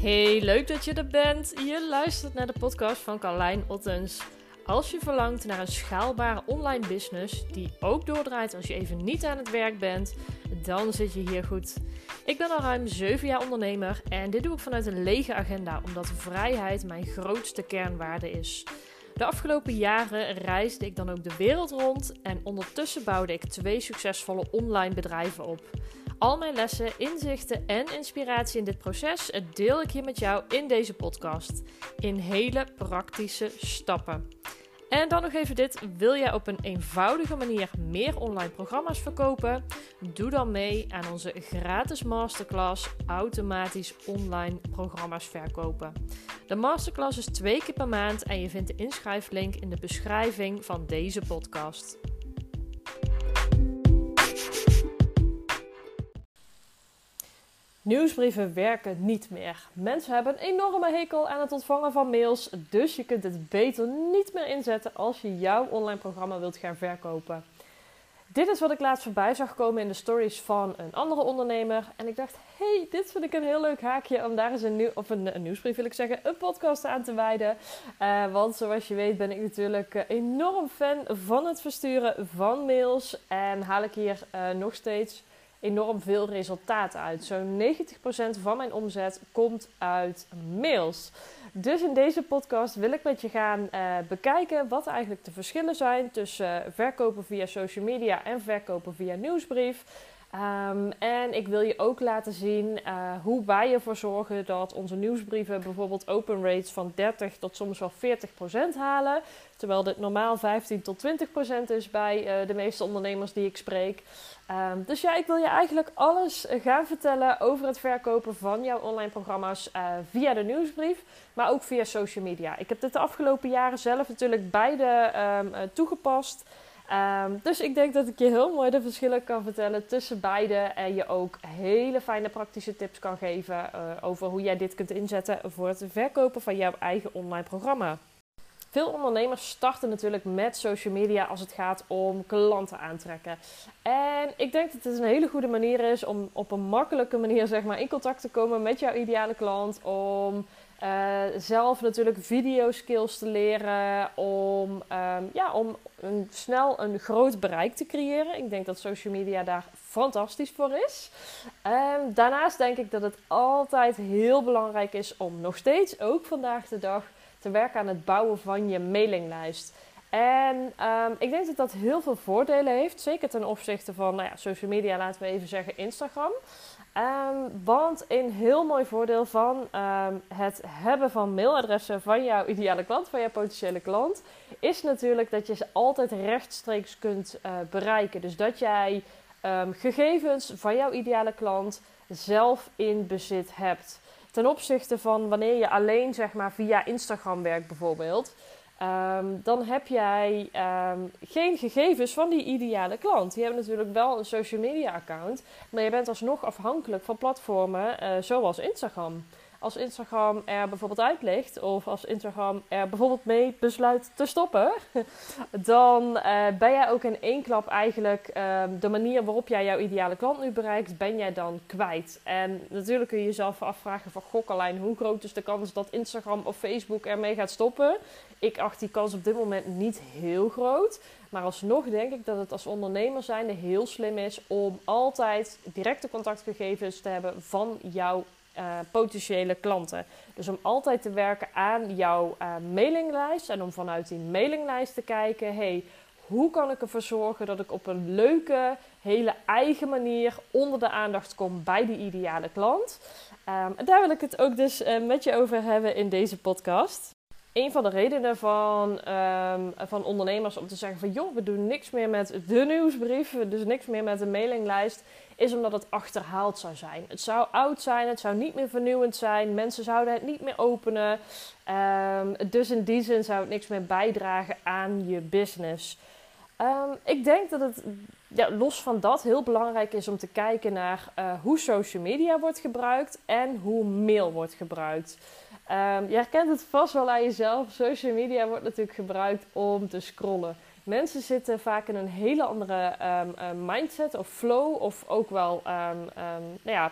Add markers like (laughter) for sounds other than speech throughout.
Hey, leuk dat je er bent. Je luistert naar de podcast van Carlijn Ottens. Als je verlangt naar een schaalbare online business die ook doordraait als je even niet aan het werk bent, dan zit je hier goed. Ik ben al ruim 7 jaar ondernemer en dit doe ik vanuit een lege agenda, omdat vrijheid mijn grootste kernwaarde is. De afgelopen jaren reisde ik dan ook de wereld rond en ondertussen bouwde ik twee succesvolle online bedrijven op. Al mijn lessen, inzichten en inspiratie in dit proces deel ik hier met jou in deze podcast. In hele praktische stappen. En dan nog even dit: wil jij op een eenvoudige manier meer online programma's verkopen? Doe dan mee aan onze gratis masterclass Automatisch online programma's verkopen. De masterclass is twee keer per maand en je vindt de inschrijflink in de beschrijving van deze podcast. Nieuwsbrieven werken niet meer. Mensen hebben een enorme hekel aan het ontvangen van mails, dus je kunt het beter niet meer inzetten als je jouw online programma wilt gaan verkopen. Dit is wat ik laatst voorbij zag komen in de stories van een andere ondernemer. En ik dacht, hey, dit vind ik een heel leuk haakje om daar eens een, nieuw, of een, nieuwsbrief wil ik zeggen, een podcast aan te wijden. Uh, want zoals je weet ben ik natuurlijk enorm fan van het versturen van mails. En haal ik hier uh, nog steeds enorm veel resultaat uit. Zo'n 90% van mijn omzet komt uit mails. Dus in deze podcast wil ik met je gaan uh, bekijken wat eigenlijk de verschillen zijn tussen uh, verkopen via social media en verkopen via nieuwsbrief. Um, en ik wil je ook laten zien uh, hoe wij ervoor zorgen dat onze nieuwsbrieven bijvoorbeeld open rates van 30 tot soms wel 40% halen. Terwijl dit normaal 15 tot 20% is bij uh, de meeste ondernemers die ik spreek. Um, dus ja, ik wil je eigenlijk alles gaan vertellen over het verkopen van jouw online programma's via de nieuwsbrief, maar ook via social media. Ik heb dit de afgelopen jaren zelf natuurlijk beide um, toegepast. Um, dus ik denk dat ik je heel mooi de verschillen kan vertellen tussen beide. En je ook hele fijne praktische tips kan geven uh, over hoe jij dit kunt inzetten voor het verkopen van jouw eigen online programma. Veel ondernemers starten natuurlijk met social media als het gaat om klanten aantrekken. En ik denk dat het een hele goede manier is om op een makkelijke manier zeg maar, in contact te komen met jouw ideale klant. Om uh, zelf natuurlijk video skills te leren. Om, um, ja, om een, snel een groot bereik te creëren. Ik denk dat social media daar fantastisch voor is. Um, daarnaast denk ik dat het altijd heel belangrijk is om nog steeds, ook vandaag de dag te werken aan het bouwen van je mailinglijst. En um, ik denk dat dat heel veel voordelen heeft. Zeker ten opzichte van nou ja, social media, laten we even zeggen Instagram. Um, want een heel mooi voordeel van um, het hebben van mailadressen van jouw ideale klant, van jouw potentiële klant, is natuurlijk dat je ze altijd rechtstreeks kunt uh, bereiken. Dus dat jij gegevens van jouw ideale klant zelf in bezit hebt. Ten opzichte van wanneer je alleen zeg maar via Instagram werkt bijvoorbeeld. Um, dan heb jij um, geen gegevens van die ideale klant. Die hebben natuurlijk wel een social media account, maar je bent alsnog afhankelijk van platformen uh, zoals Instagram als Instagram er bijvoorbeeld uit ligt, of als Instagram er bijvoorbeeld mee besluit te stoppen, (laughs) dan uh, ben jij ook in één klap eigenlijk uh, de manier waarop jij jouw ideale klant nu bereikt, ben jij dan kwijt. En natuurlijk kun je jezelf afvragen van gokkerlijn, hoe groot is de kans dat Instagram of Facebook ermee gaat stoppen? Ik acht die kans op dit moment niet heel groot. Maar alsnog denk ik dat het als ondernemer zijnde heel slim is om altijd directe contactgegevens te hebben van jouw uh, potentiële klanten. Dus om altijd te werken aan jouw uh, mailinglijst en om vanuit die mailinglijst te kijken: hey, hoe kan ik ervoor zorgen dat ik op een leuke, hele eigen manier onder de aandacht kom bij die ideale klant? En daar wil ik het ook dus uh, met je over hebben in deze podcast. Een van de redenen van, um, van ondernemers om te zeggen van joh, we doen niks meer met de nieuwsbrief, dus niks meer met de mailinglijst, is omdat het achterhaald zou zijn. Het zou oud zijn, het zou niet meer vernieuwend zijn, mensen zouden het niet meer openen. Um, dus in die zin zou het niks meer bijdragen aan je business. Um, ik denk dat het ja, los van dat heel belangrijk is om te kijken naar uh, hoe social media wordt gebruikt en hoe mail wordt gebruikt. Um, je herkent het vast wel aan jezelf. Social media wordt natuurlijk gebruikt om te scrollen. Mensen zitten vaak in een hele andere um, mindset of flow, of ook wel um, nou ja,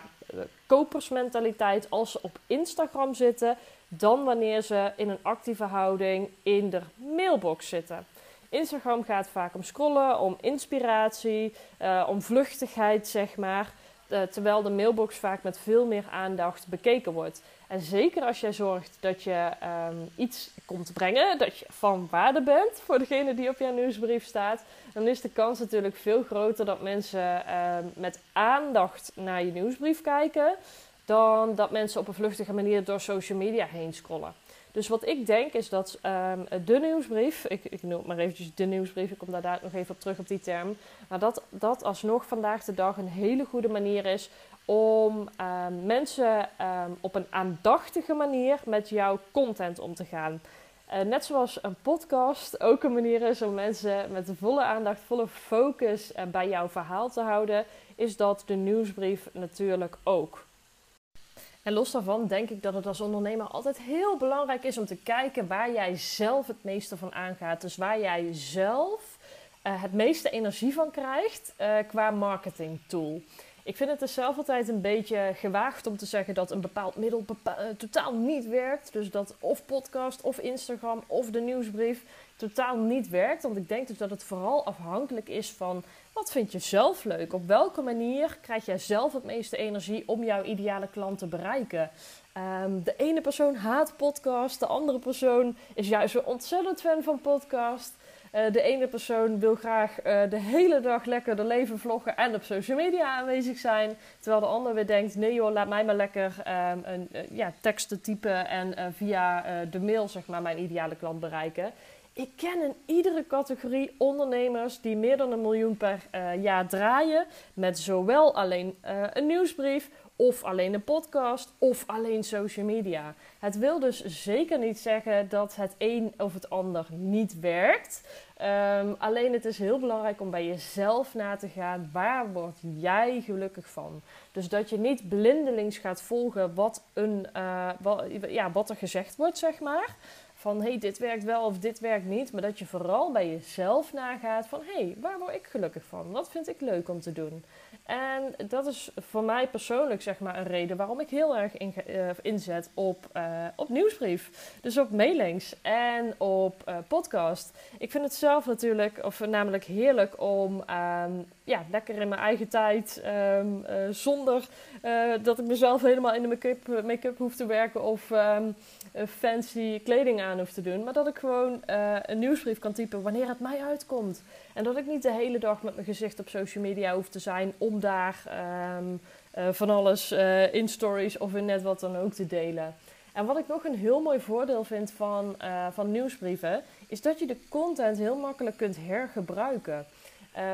kopersmentaliteit als ze op Instagram zitten, dan wanneer ze in een actieve houding in de mailbox zitten. Instagram gaat vaak om scrollen, om inspiratie, uh, om vluchtigheid, zeg maar. Uh, terwijl de mailbox vaak met veel meer aandacht bekeken wordt. En zeker als jij zorgt dat je um, iets komt brengen, dat je van waarde bent voor degene die op jouw nieuwsbrief staat, dan is de kans natuurlijk veel groter dat mensen um, met aandacht naar je nieuwsbrief kijken, dan dat mensen op een vluchtige manier door social media heen scrollen. Dus wat ik denk is dat um, de nieuwsbrief, ik, ik noem het maar eventjes de nieuwsbrief, ik kom daar nog even op terug op die term, maar dat dat alsnog vandaag de dag een hele goede manier is om um, mensen um, op een aandachtige manier met jouw content om te gaan. Uh, net zoals een podcast ook een manier is om mensen met volle aandacht, volle focus uh, bij jouw verhaal te houden, is dat de nieuwsbrief natuurlijk ook. En los daarvan denk ik dat het als ondernemer altijd heel belangrijk is om te kijken waar jij zelf het meeste van aangaat. Dus waar jij zelf uh, het meeste energie van krijgt uh, qua marketing tool. Ik vind het er zelf altijd een beetje gewaagd om te zeggen dat een bepaald middel uh, totaal niet werkt. Dus dat of podcast of Instagram of de nieuwsbrief totaal niet werkt. Want ik denk dus dat het vooral afhankelijk is van wat vind je zelf leuk? Op welke manier krijg jij zelf het meeste energie om jouw ideale klant te bereiken? Um, de ene persoon haat podcast, de andere persoon is juist zo ontzettend fan van podcast. Uh, de ene persoon wil graag uh, de hele dag lekker de leven vloggen en op social media aanwezig zijn. Terwijl de ander weer denkt: nee joh, laat mij maar lekker um, een, uh, ja, teksten typen en via de mail zeg maar, mijn ideale klant bereiken. Ik ken in iedere categorie ondernemers die meer dan een miljoen per uh, jaar draaien. Met zowel alleen uh, een nieuwsbrief, of alleen een podcast, of alleen social media. Het wil dus zeker niet zeggen dat het een of het ander niet werkt. Um, alleen het is heel belangrijk om bij jezelf na te gaan. Waar word jij gelukkig van? Dus dat je niet blindelings gaat volgen wat, een, wat, ja, wat er gezegd wordt, zeg maar van hey, dit werkt wel of dit werkt niet. Maar dat je vooral bij jezelf nagaat van hey, waar word ik gelukkig van? Wat vind ik leuk om te doen? En dat is voor mij persoonlijk zeg maar een reden waarom ik heel erg in, uh, inzet op, uh, op nieuwsbrief. Dus op mailings en op uh, podcast. Ik vind het zelf natuurlijk, of namelijk heerlijk om um, ja, lekker in mijn eigen tijd, um, zonder dat ik mezelf helemaal in de make-up make hoef te werken of um, fancy kleding aan hoef te doen. Maar dat ik gewoon een nieuwsbrief kan typen wanneer het mij uitkomt. En dat ik niet de hele dag met mijn gezicht op social media hoef te zijn om daar um, uh, van alles in stories of in net wat dan ook te delen. En wat ik nog een heel mooi voordeel vind van, van nieuwsbrieven, is dat je de content heel makkelijk kunt hergebruiken.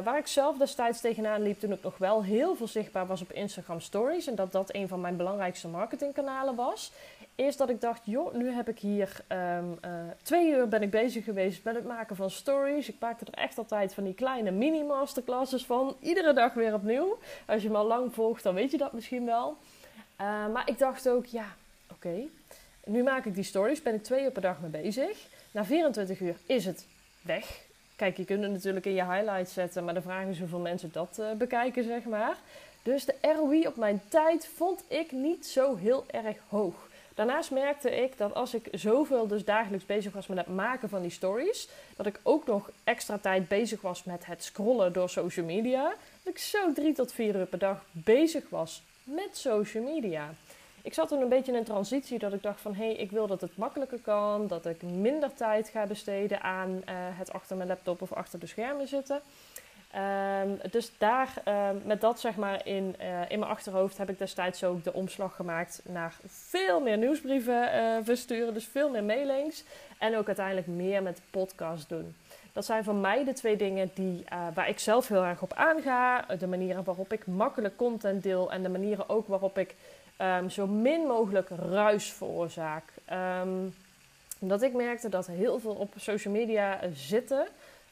waar ik zelf destijds tegenaan liep toen ik nog wel heel veel zichtbaar was op Instagram Stories en dat dat een van mijn belangrijkste marketingkanalen was, is dat ik dacht, joh, nu heb ik hier um, uh, twee uur ben ik bezig geweest met het maken van stories. Ik maakte er echt altijd van die kleine mini-masterclasses van. Iedere dag weer opnieuw. Als je me al lang volgt, dan weet je dat misschien wel. Uh, maar ik dacht ook, ja, oké. Nu maak ik die stories, ben ik twee uur per dag mee bezig. Na 24 uur is het weg. Kijk, je kunt het natuurlijk in je highlights zetten, maar de vraag is hoeveel mensen dat uh, bekijken, zeg maar. Dus de ROI op mijn tijd vond ik niet zo heel erg hoog. Daarnaast merkte ik dat als ik zoveel dus dagelijks bezig was met het maken van die stories, dat ik ook nog extra tijd bezig was met het scrollen door social media. Dat ik zo drie tot vier uur per dag bezig was met social media. Ik zat toen een beetje in een transitie dat ik dacht van hé, hey, ik wil dat het makkelijker kan, dat ik minder tijd ga besteden aan uh, het achter mijn laptop of achter de schermen zitten. Um, dus daar, um, met dat zeg maar in, uh, in mijn achterhoofd, heb ik destijds ook de omslag gemaakt naar veel meer nieuwsbrieven uh, versturen. Dus veel meer mailings. En ook uiteindelijk meer met podcast doen. Dat zijn voor mij de twee dingen die, uh, waar ik zelf heel erg op aanga. De manieren waarop ik makkelijk content deel. En de manieren ook waarop ik um, zo min mogelijk ruis veroorzaak. omdat ik merkte dat heel veel op social media zitten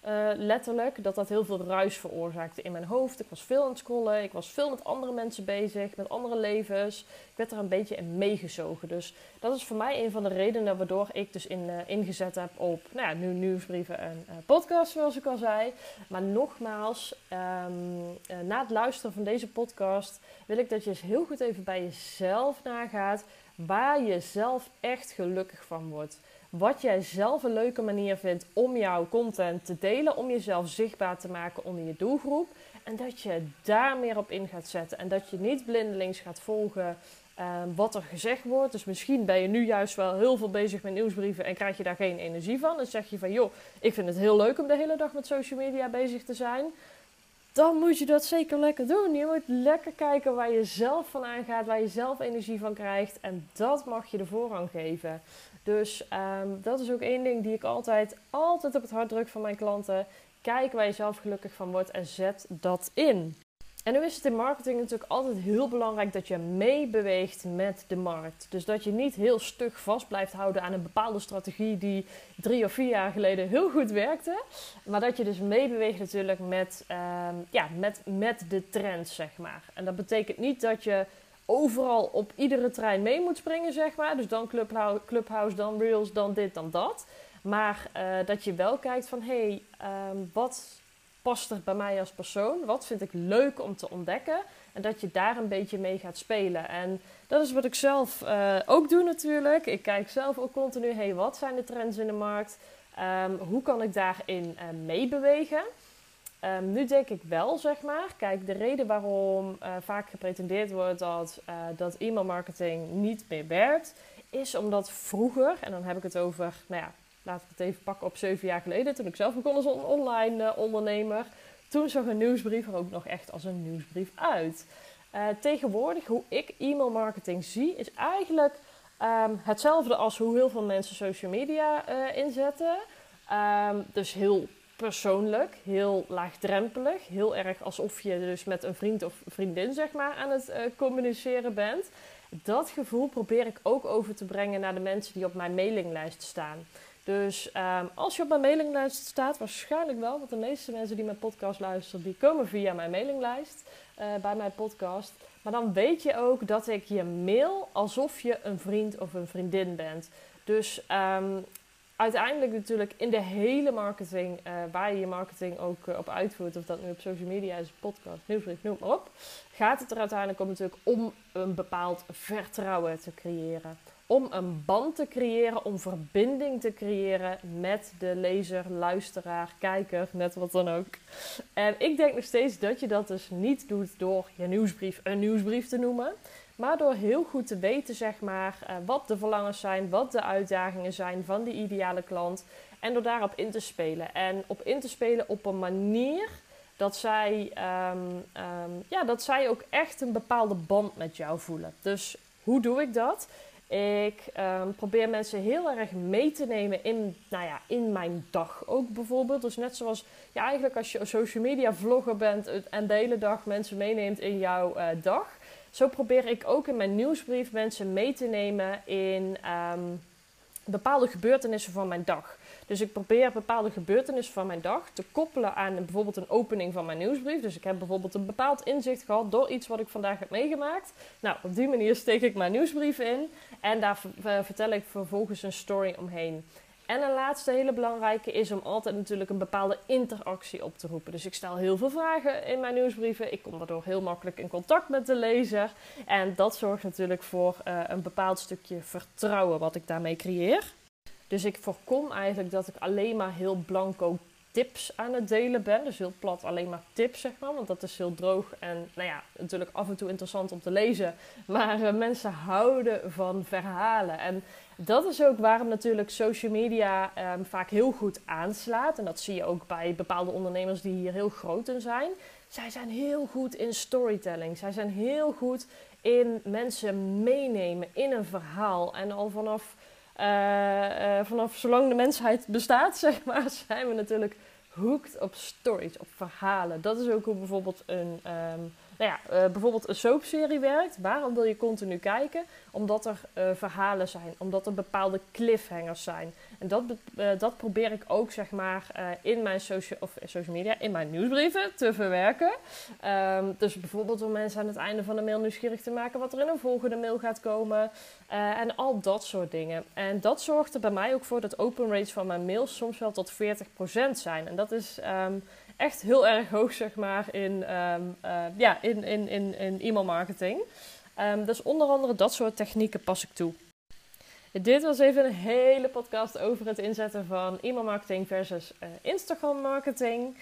Uh, letterlijk, dat dat heel veel ruis veroorzaakte in mijn hoofd. Ik was veel aan het scrollen, ik was veel met andere mensen bezig, met andere levens. Ik werd er een beetje in meegezogen. Dus dat is voor mij een van de redenen waardoor ik dus in, uh, ingezet heb op nou ja, nu nieuwsbrieven en uh, podcast, zoals ik al zei. Maar nogmaals, um, na het luisteren van deze podcast wil ik dat je eens heel goed even bij jezelf nagaat waar je zelf echt gelukkig van wordt wat jij zelf een leuke manier vindt om jouw content te delen, om jezelf zichtbaar te maken onder je doelgroep. En dat je daar meer op in gaat zetten. En dat je niet blindelings gaat volgen ehm, wat er gezegd wordt. Dus misschien ben je nu juist wel heel veel bezig met nieuwsbrieven en krijg je daar geen energie van. Dan zeg je van joh, ik vind het heel leuk om de hele dag met social media bezig te zijn. Dan moet je dat zeker lekker doen. Je moet lekker kijken waar je zelf van aangaat, waar je zelf energie van krijgt. En dat mag je de voorrang geven. Dus ehm, dat is ook één ding die ik altijd, altijd op het hart druk van mijn klanten. Kijk waar je zelf gelukkig van wordt en zet dat in. En nu is het in marketing natuurlijk altijd heel belangrijk dat je meebeweegt met de markt. Dus dat je niet heel stug vast blijft houden aan een bepaalde strategie die drie of vier jaar geleden heel goed werkte. Maar dat je dus meebeweegt natuurlijk met, um, ja, met, met de trends, zeg maar. En dat betekent niet dat je overal op iedere trein mee moet springen, zeg maar. Dus dan Clubhouse, dan Reels, dan dit, dan dat. Maar uh, dat je wel kijkt van, hé, hey, um, wat past bij mij als persoon? Wat vind ik leuk om te ontdekken? En dat je daar een beetje mee gaat spelen. En dat is wat ik zelf uh, ook doe natuurlijk. Ik kijk zelf ook continu, hé, hey, wat zijn de trends in de markt? Um, hoe kan ik daarin uh, meebewegen? Um, nu denk ik wel, zeg maar. Kijk, de reden waarom uh, vaak gepretendeerd wordt dat, dat e-mailmarketing niet meer werkt, is omdat vroeger, en dan heb ik het over, nou ja, laten we het even pakken op zeven jaar geleden, toen ik zelf begon als online uh, ondernemer, toen zag een nieuwsbrief er ook nog echt als een nieuwsbrief uit. tegenwoordig, hoe ik e-mailmarketing zie, is eigenlijk um, hetzelfde als hoe heel veel mensen social media inzetten. Um, dus heel persoonlijk, heel laagdrempelig. Heel erg alsof je dus met een vriend of vriendin zeg maar, aan het communiceren bent. Dat gevoel probeer ik ook over te brengen naar de mensen die op mijn mailinglijst staan. Dus um, als je op mijn mailinglijst staat, waarschijnlijk wel, want de meeste mensen die mijn podcast luisteren, die komen via mijn mailinglijst uh, bij mijn podcast. Maar dan weet je ook dat ik je mail alsof je een vriend of een vriendin bent. Dus um, uiteindelijk natuurlijk in de hele marketing, uh, waar je je marketing ook uh, op uitvoert, of dat nu op social media is, podcast, nieuwsbrief, noem maar op, gaat het er uiteindelijk om natuurlijk om een bepaald vertrouwen te creëren. Om een band te creëren, om verbinding te creëren met de lezer, luisteraar, kijker, net wat dan ook. En ik denk nog steeds dat je dat dus niet doet door je nieuwsbrief een nieuwsbrief te noemen. Maar door heel goed te weten, zeg maar, uh, wat de verlangens zijn, wat de uitdagingen zijn van die ideale klant. En door daarop in te spelen. En op in te spelen op een manier dat zij, um, um, ja, dat zij ook echt een bepaalde band met jou voelen. Dus hoe doe ik dat? Ik um, probeer mensen heel erg mee te nemen in, nou ja, in mijn dag ook bijvoorbeeld. Dus net zoals ja, eigenlijk als je social media vlogger bent en de hele dag mensen meeneemt in jouw uh, dag zo probeer ik ook in mijn nieuwsbrief mensen mee te nemen in um, bepaalde gebeurtenissen van mijn dag. Dus ik probeer bepaalde gebeurtenissen van mijn dag te koppelen aan bijvoorbeeld een opening van mijn nieuwsbrief. Dus ik heb bijvoorbeeld een bepaald inzicht gehad door iets wat ik vandaag heb meegemaakt. Nou, op die manier steek ik mijn nieuwsbrief in en daar vertel ik vervolgens een story omheen. En een laatste hele belangrijke is om altijd natuurlijk een bepaalde interactie op te roepen. Dus ik stel heel veel vragen in mijn nieuwsbrieven. Ik kom daardoor heel makkelijk in contact met de lezer. En dat zorgt natuurlijk voor uh, een bepaald stukje vertrouwen wat ik daarmee creëer. Dus ik voorkom eigenlijk dat ik alleen maar heel blanco tips aan het delen ben. Dus heel plat alleen maar tips, zeg maar. Want dat is heel droog en nou ja, natuurlijk af en toe interessant om te lezen. Maar uh, mensen houden van verhalen. En dat is ook waarom natuurlijk social media um, vaak heel goed aanslaat. En dat zie je ook bij bepaalde ondernemers die hier heel groot in zijn. Zij zijn heel goed in storytelling. Zij zijn heel goed in mensen meenemen in een verhaal. En al vanaf, uh, uh, vanaf zolang de mensheid bestaat, (laughs) zeg maar, zijn we natuurlijk hooked op stories, op verhalen. Dat is ook hoe bijvoorbeeld een, um, nou ja, uh, bijvoorbeeld een soapserie werkt. Waarom wil je continu kijken? Omdat er uh, verhalen zijn, omdat er bepaalde cliffhangers zijn. En dat, uh, dat probeer ik ook zeg maar in mijn social, of social media, in mijn nieuwsbrieven te verwerken. Um, dus bijvoorbeeld om mensen aan het einde van de mail nieuwsgierig te maken wat er in een volgende mail gaat komen. en al dat soort dingen. En dat zorgt er bij mij ook voor dat open rates van mijn mails soms wel tot 40% zijn. En dat is um, echt heel erg hoog, zeg maar, in, um, uh, ja, in, in, in, in e-mail marketing. Um, dus onder andere dat soort technieken pas ik toe. Dit was even een hele podcast over het inzetten van e-mail marketing versus uh, Instagram marketing.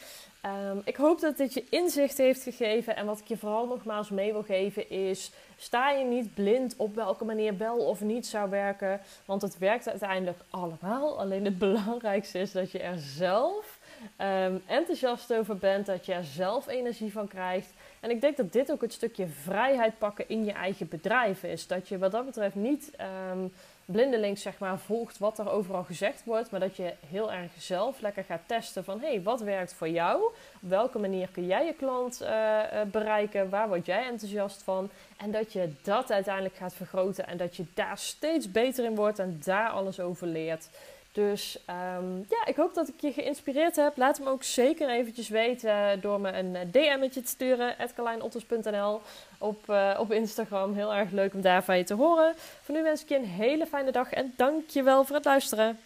Um, ik hoop dat dit je inzicht heeft gegeven. En wat ik je vooral nogmaals mee wil geven is: sta je niet blind op welke manier wel of niet zou werken. Want het werkt uiteindelijk allemaal. Alleen het belangrijkste is dat je er zelf um, enthousiast over bent, dat je er zelf energie van krijgt. En ik denk dat dit ook het stukje vrijheid pakken in je eigen bedrijf is. Dat je wat dat betreft niet um, blindelings zeg maar, volgt wat er overal gezegd wordt, maar dat je heel erg zelf lekker gaat testen van hé, hey, wat werkt voor jou? Op welke manier kun jij je klant uh, bereiken? Waar word jij enthousiast van? En dat je dat uiteindelijk gaat vergroten en dat je daar steeds beter in wordt en daar alles over leert. Dus um, ja, ik hoop dat ik je geïnspireerd heb. Laat me ook zeker eventjes weten door me een DM'tje te sturen. @carlijnotters.nl op, uh, op Instagram. Heel erg leuk om daar van je te horen. Voor nu wens ik je een hele fijne dag en dank je wel voor het luisteren.